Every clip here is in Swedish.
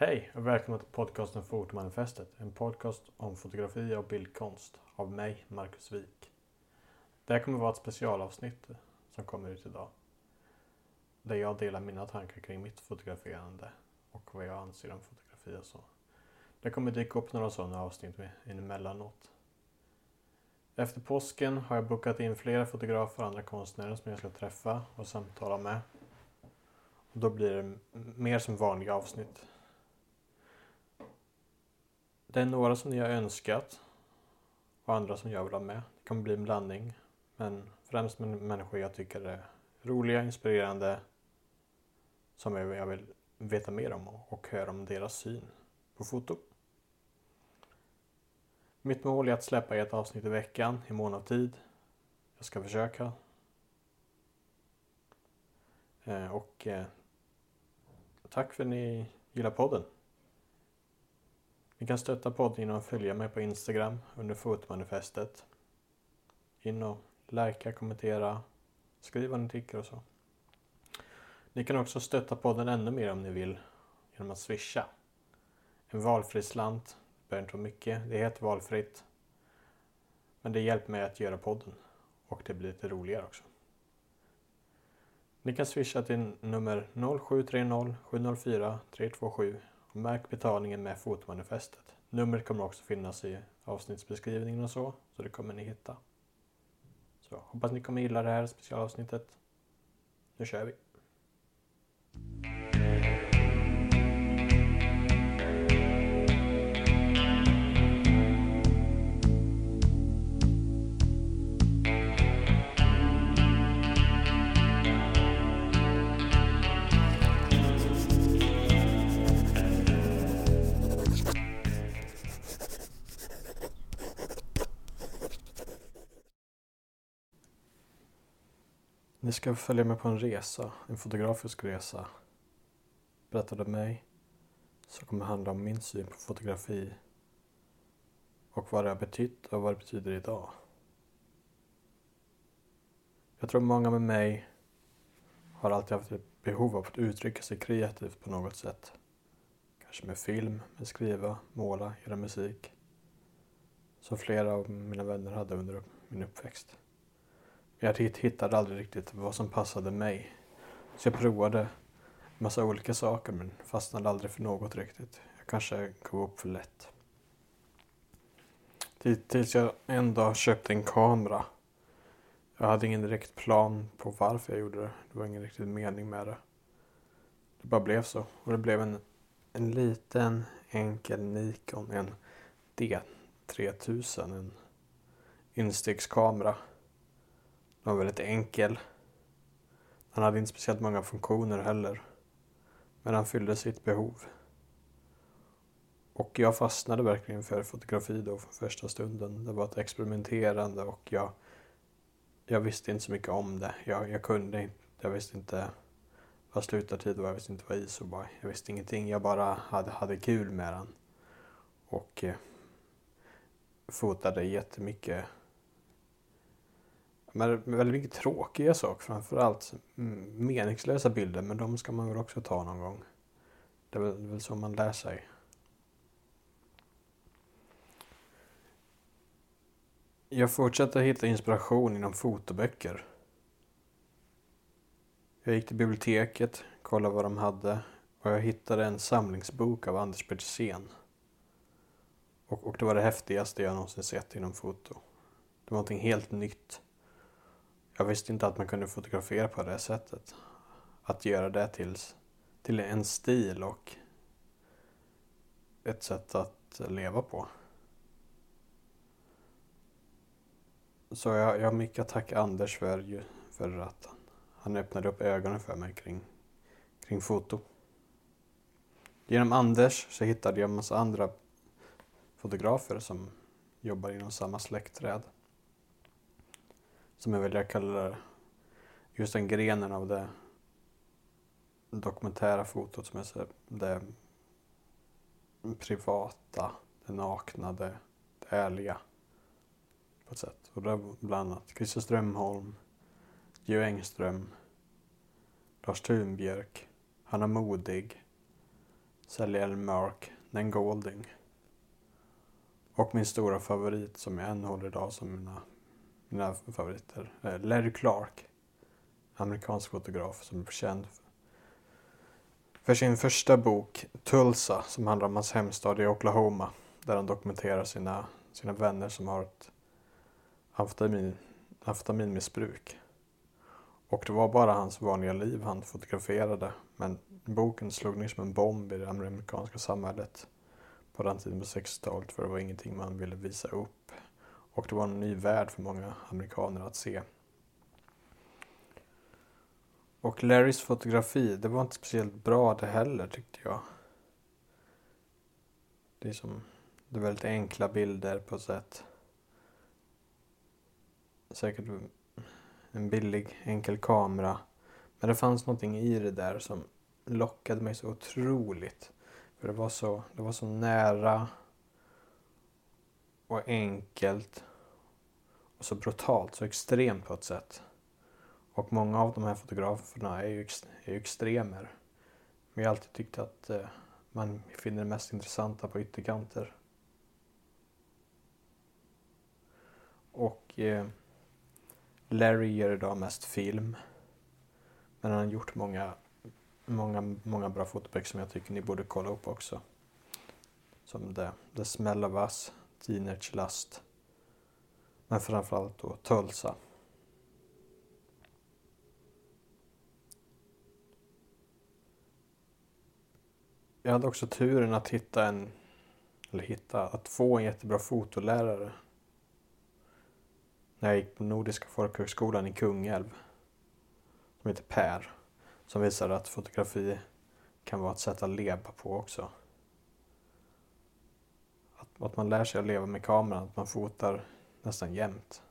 Hej och välkomna till podcasten Fotomanifestet. En podcast om fotografi och bildkonst av mig, Marcus Wik. Det här kommer vara ett specialavsnitt som kommer ut idag. Där jag delar mina tankar kring mitt fotograferande och vad jag anser om fotografi och så. Det kommer dyka upp några sådana avsnitt emellanåt. Efter påsken har jag bokat in flera fotografer och andra konstnärer som jag ska träffa och samtala med. Och då blir det mer som vanliga avsnitt. Det är några som ni har önskat och andra som jag vill ha med. Det kommer bli en blandning. Men främst med människor jag tycker är roliga, inspirerande som jag vill veta mer om och höra om deras syn på foto. Mitt mål är att släppa ett avsnitt i veckan i mån av tid. Jag ska försöka. Eh, och eh, tack för att ni gillar podden. Ni kan stötta podden genom att följa mig på Instagram under fotmanifestet. In och likea, kommentera, skriv vad ni tycker och så. Ni kan också stötta podden ännu mer om ni vill genom att swisha. En valfri slant, det behöver inte vara mycket, det är helt valfritt. Men det hjälper mig att göra podden och det blir lite roligare också. Ni kan swisha till nummer 0730 704 327 märk betalningen med fotomanifestet. Numret kommer också finnas i avsnittsbeskrivningen och så, så det kommer ni hitta. Så hoppas ni kommer gilla det här specialavsnittet. Nu kör vi! Ni ska följa med på en resa, en fotografisk resa. Berättade mig. Som kommer handla om min syn på fotografi. Och vad det har betytt och vad det betyder idag. Jag tror många med mig har alltid haft ett behov av att uttrycka sig kreativt på något sätt. Kanske med film, med skriva, måla, göra musik. Som flera av mina vänner hade under min uppväxt. Jag hittade aldrig riktigt vad som passade mig. Så jag provade massa olika saker men fastnade aldrig för något riktigt. Jag kanske gav upp för lätt. Tills jag en dag köpte en kamera. Jag hade ingen direkt plan på varför jag gjorde det. Det var ingen riktig mening med det. Det bara blev så. Och det blev en, en liten enkel Nikon. En D3000. En instegskamera. Den var väldigt enkel. Den hade inte speciellt många funktioner heller. Men den fyllde sitt behov. Och jag fastnade verkligen för fotografi då från första stunden. Det var ett experimenterande och jag, jag visste inte så mycket om det. Jag, jag kunde inte, jag visste inte vad slutartid var, jag visste inte vad ISO var. Jag visste ingenting, jag bara hade, hade kul med den. Och eh, fotade jättemycket men väldigt mycket tråkiga saker framförallt. Mm, meningslösa bilder men de ska man väl också ta någon gång. Det är väl, det är väl så man lär sig. Jag fortsätter hitta inspiration inom fotoböcker. Jag gick till biblioteket, kollade vad de hade och jag hittade en samlingsbok av Anders Petersen. Och, och det var det häftigaste jag någonsin sett inom foto. Det var någonting helt nytt. Jag visste inte att man kunde fotografera på det sättet. Att göra det till, till en stil och ett sätt att leva på. Så jag, jag har mycket att tacka Anders för, för att han öppnade upp ögonen för mig kring, kring foto. Genom Anders så hittade jag en massa andra fotografer som jobbar inom samma släktträd som jag väljer att kalla det, just den grenen av det dokumentära fotot som är så, det privata, det nakna, det, det ärliga på ett sätt. Och det är bland annat Christer Strömholm, Geo Engström, Lars Thunbjörk, Hanna Modig, Sally Mark, Nen Golding. Och min stora favorit som jag än håller idag som mina, mina favoriter. Eh, Larry Clark. Amerikansk fotograf som är känd för sin första bok Tulsa som handlar om hans hemstad i Oklahoma. Där han dokumenterar sina, sina vänner som har ett amfetamin, amfetaminmissbruk. Och det var bara hans vanliga liv han fotograferade. Men boken slog ner som en bomb i det amerikanska samhället på den tiden på 60-talet för det var ingenting man ville visa upp. Och det var en ny värld för många amerikaner att se. Och Larrys fotografi, det var inte speciellt bra det heller tyckte jag. Det är som, det är väldigt enkla bilder på ett sätt. Säkert en billig enkel kamera. Men det fanns någonting i det där som lockade mig så otroligt. För det var så, det var så nära och enkelt så brutalt, så extremt på ett sätt. Och många av de här fotograferna är ju, är ju extremer. Men jag har alltid tyckt att eh, man finner det mest intressanta på ytterkanter. Och eh, Larry gör idag mest film. Men han har gjort många, många, många bra fotoböcker som jag tycker ni borde kolla upp också. Som The, The Smell of Us, Teenage Lust. Men framförallt då Tulsa. Jag hade också turen att hitta en, eller hitta, att få en jättebra fotolärare. När jag gick på Nordiska folkhögskolan i Kungälv. Som heter Per. Som visade att fotografi kan vara ett sätt att leva på också. Att, att man lär sig att leva med kameran, att man fotar nästan jämt.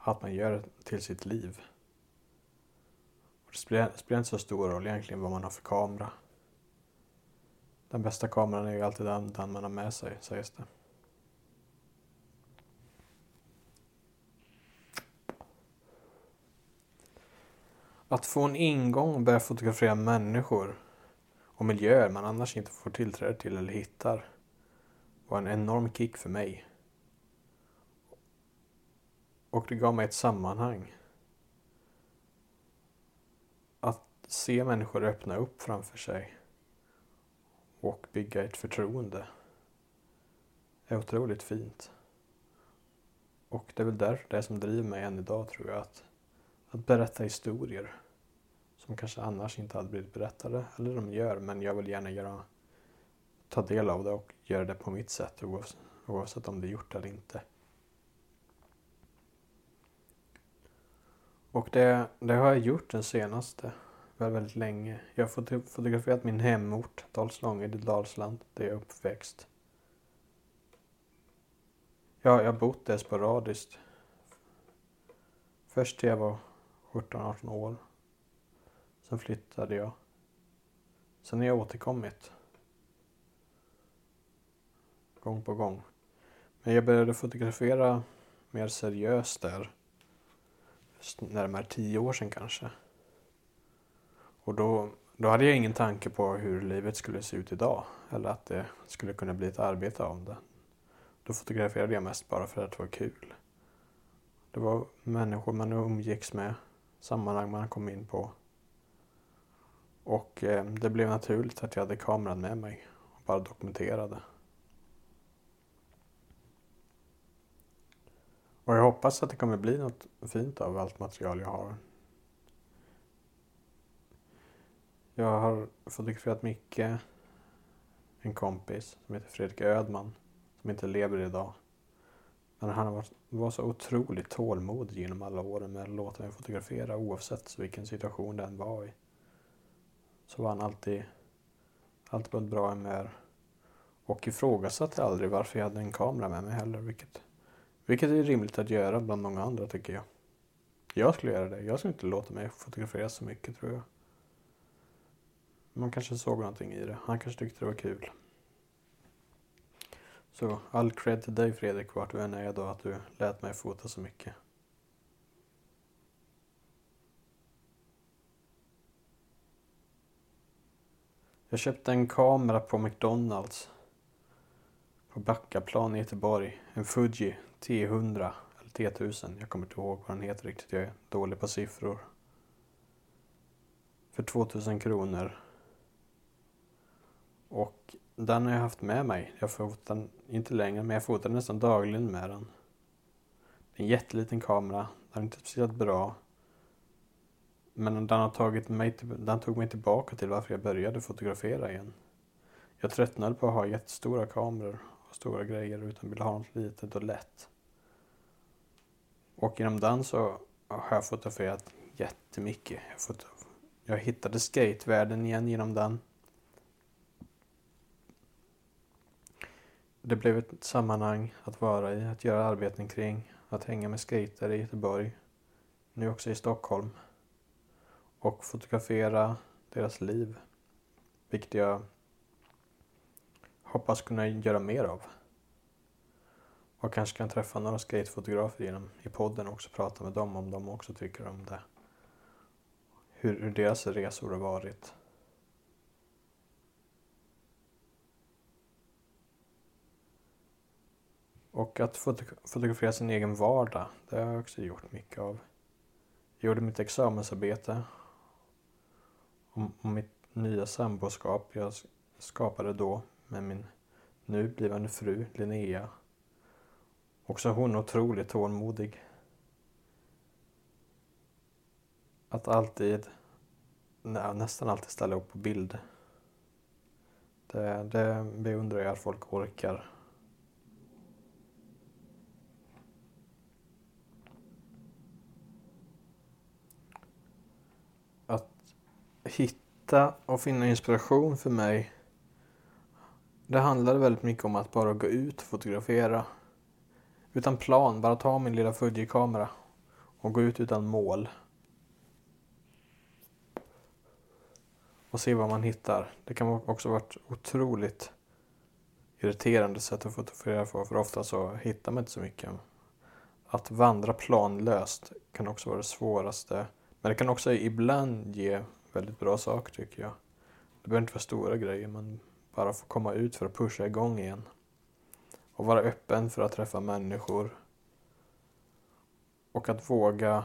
Att man gör det till sitt liv. Och det spelar, det spelar inte så stor roll egentligen vad man har för kamera. Den bästa kameran är ju alltid den, den man har med sig, sägs det. Att få en ingång och börja fotografera människor och miljöer man annars inte får tillträde till eller hittar var en enorm kick för mig. Och det gav mig ett sammanhang. Att se människor öppna upp framför sig och bygga ett förtroende är otroligt fint. Och det är väl därför det som driver mig än idag tror jag. Att, att berätta historier som kanske annars inte hade blivit berättade. Eller de gör, men jag vill gärna göra, ta del av det och göra det på mitt sätt oavsett, oavsett om det är gjort eller inte. Och det, det har jag gjort den senaste väldigt, väldigt länge. Jag har fotograferat min hemort, Dalslånged i Dalsland, där jag är uppväxt. Ja, jag har bott där sporadiskt. Först till jag var 17-18 år. Sen flyttade jag. Sen har jag återkommit. Gång på gång. Men jag började fotografera mer seriöst där. Närmare tio år sedan kanske. Och då, då hade jag ingen tanke på hur livet skulle se ut idag. Eller att det skulle kunna bli ett arbete av det. Då fotograferade jag mest bara för att det var kul. Det var människor man umgicks med, sammanhang man kom in på. Och eh, det blev naturligt att jag hade kameran med mig och bara dokumenterade. Och jag hoppas att det kommer bli något fint av allt material jag har. Jag har fotograferat mycket. En kompis som heter Fredrik Ödman. Som inte lever idag. Men han var, var så otroligt tålmodig genom alla åren med att låta mig fotografera oavsett vilken situation den var i. Så var han alltid, alltid på ett bra humör. Och ifrågasatte aldrig varför jag hade en kamera med mig heller. Vilket, vilket är rimligt att göra bland många andra tycker jag. Jag skulle göra det. Jag skulle inte låta mig fotografera så mycket tror jag. Man kanske såg någonting i det. Han kanske tyckte det var kul. Så all cred till dig Fredrik, vart du än är då, att du lät mig fota så mycket. Jag köpte en kamera på McDonalds på Backaplan i Göteborg. En Fuji T100 eller T1000. Jag kommer inte ihåg vad den heter riktigt. Jag är dålig på siffror. För 2000 kronor. Och den har jag haft med mig. Jag fotar den, inte längre, men jag fotar nästan dagligen med den. Det är en jätteliten kamera. Den är inte speciellt bra. Men den, har tagit mig, den tog mig tillbaka till varför jag började fotografera igen. Jag tröttnade på att ha jättestora kameror stora grejer utan vill ha något litet och lätt. Och genom den så har jag fotograferat jättemycket. Jag, foto jag hittade skatevärlden igen genom den. Det blev ett sammanhang att vara i, att göra arbeten kring, att hänga med skater i Göteborg, nu också i Stockholm och fotografera deras liv. Vilket jag hoppas kunna göra mer av. Och kanske kan träffa några skatefotografer genom i podden och också prata med dem om de också tycker om det. Hur, hur deras resor har varit. Och att fotografera sin egen vardag, det har jag också gjort mycket av. Jag gjorde mitt examensarbete om, om mitt nya samboskap jag skapade då med min nu blivande fru Linnea. Också hon otroligt tålmodig. Att alltid, nej, nästan alltid ställa upp på bild. Det, det beundrar jag att folk orkar. Att hitta och finna inspiration för mig. Det handlade väldigt mycket om att bara gå ut och fotografera. Utan plan, bara ta min lilla Fuji-kamera och gå ut utan mål. Och se vad man hittar. Det kan också varit ett otroligt irriterande sätt att fotografera på för ofta så hittar man inte så mycket. Att vandra planlöst kan också vara det svåraste. Men det kan också ibland ge väldigt bra saker tycker jag. Det behöver inte vara stora grejer men bara få komma ut för att pusha igång igen. Och vara öppen för att träffa människor. Och att våga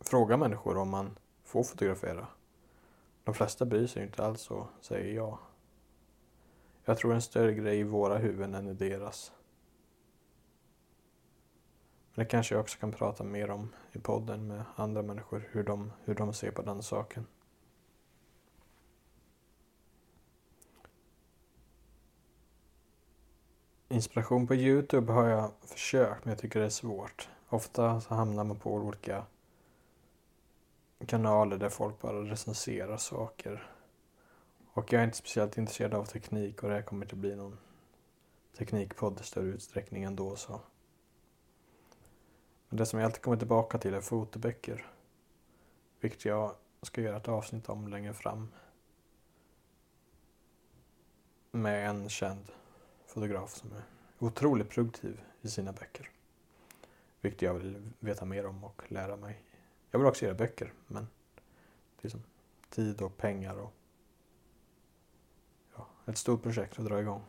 fråga människor om man får fotografera. De flesta bryr sig inte alls och säger ja. Jag tror en större grej i våra huvuden än i deras. Men det kanske jag också kan prata mer om i podden med andra människor, hur de, hur de ser på den saken. Inspiration på Youtube har jag försökt, men jag tycker det är svårt. Ofta så hamnar man på olika kanaler där folk bara recenserar saker. Och jag är inte speciellt intresserad av teknik och det här kommer inte bli någon teknikpodd i större utsträckning ändå så. Men det som jag alltid kommer tillbaka till är fotoböcker. Vilket jag ska göra ett avsnitt om längre fram. Med en känd fotograf som är otroligt produktiv i sina böcker. Vilket jag vill veta mer om och lära mig. Jag vill också göra böcker men det är som tid och pengar och ja, ett stort projekt att dra igång.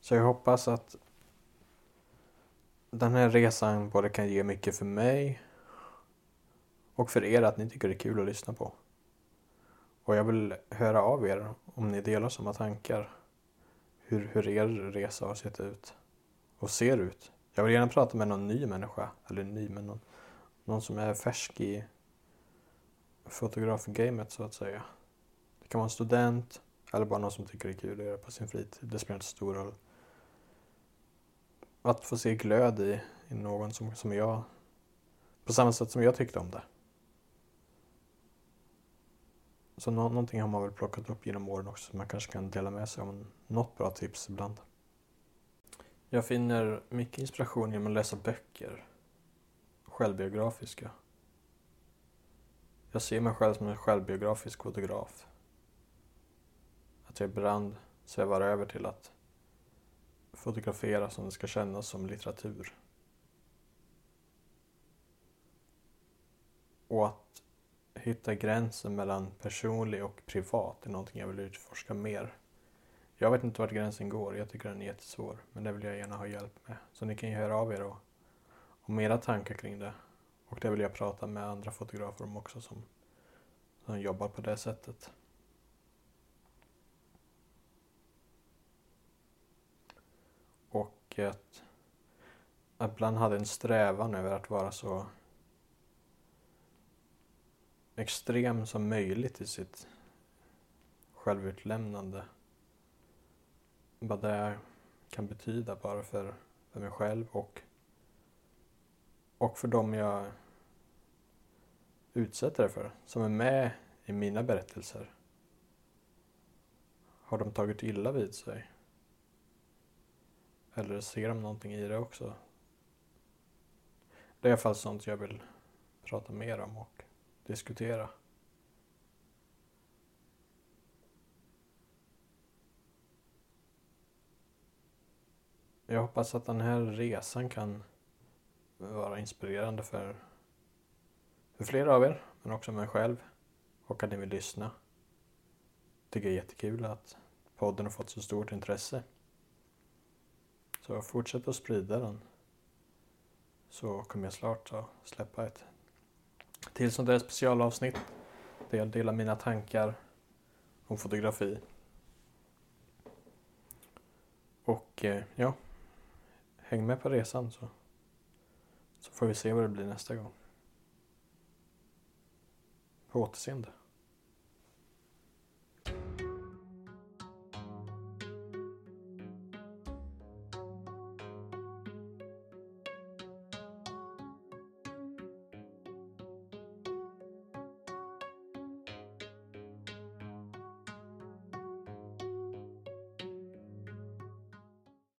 Så jag hoppas att den här resan både kan ge mycket för mig och för er att ni tycker det är kul att lyssna på. Och jag vill höra av er om ni delar samma tankar. Hur, hur er resa har sett ut och ser ut. Jag vill gärna prata med någon ny människa, eller ny men någon, någon som är färsk i fotografgamet så att säga. Det kan vara en student eller bara någon som tycker det är kul att göra på sin fritid. Det spelar inte så stor roll att få se glöd i, i någon som, som jag, på samma sätt som jag tyckte om det. Så nå någonting har man väl plockat upp genom åren också som man kanske kan dela med sig av. något bra tips ibland. Jag finner mycket inspiration genom att läsa böcker. Självbiografiska. Jag ser mig själv som en självbiografisk fotograf. Att jag ibland svävar över till att fotografera som det ska kännas som litteratur. Och att hitta gränsen mellan personlig och privat är någonting jag vill utforska mer. Jag vet inte vart gränsen går, jag tycker den är jättesvår. Men det vill jag gärna ha hjälp med. Så ni kan ju höra av er och, om era tankar kring det. Och det vill jag prata med andra fotografer om också som, som jobbar på det sättet. Och att att ibland hade en strävan över att vara så extrem som möjligt i sitt självutlämnande. Vad det kan betyda bara för, för mig själv och, och för dem jag utsätter det för, som är med i mina berättelser. Har de tagit illa vid sig? Eller ser de någonting i det också? Det är i alla fall sånt jag vill prata mer om och diskutera. Jag hoppas att den här resan kan vara inspirerande för, för flera av er, men också mig själv. Och att ni vill lyssna. Tycker det är jättekul att podden har fått så stort intresse. Så fortsätt att sprida den. Så kommer jag snart att släppa ett till sånt där specialavsnitt. Där jag delar mina tankar om fotografi. Och eh, ja, häng med på resan så, så får vi se vad det blir nästa gång. På återseende.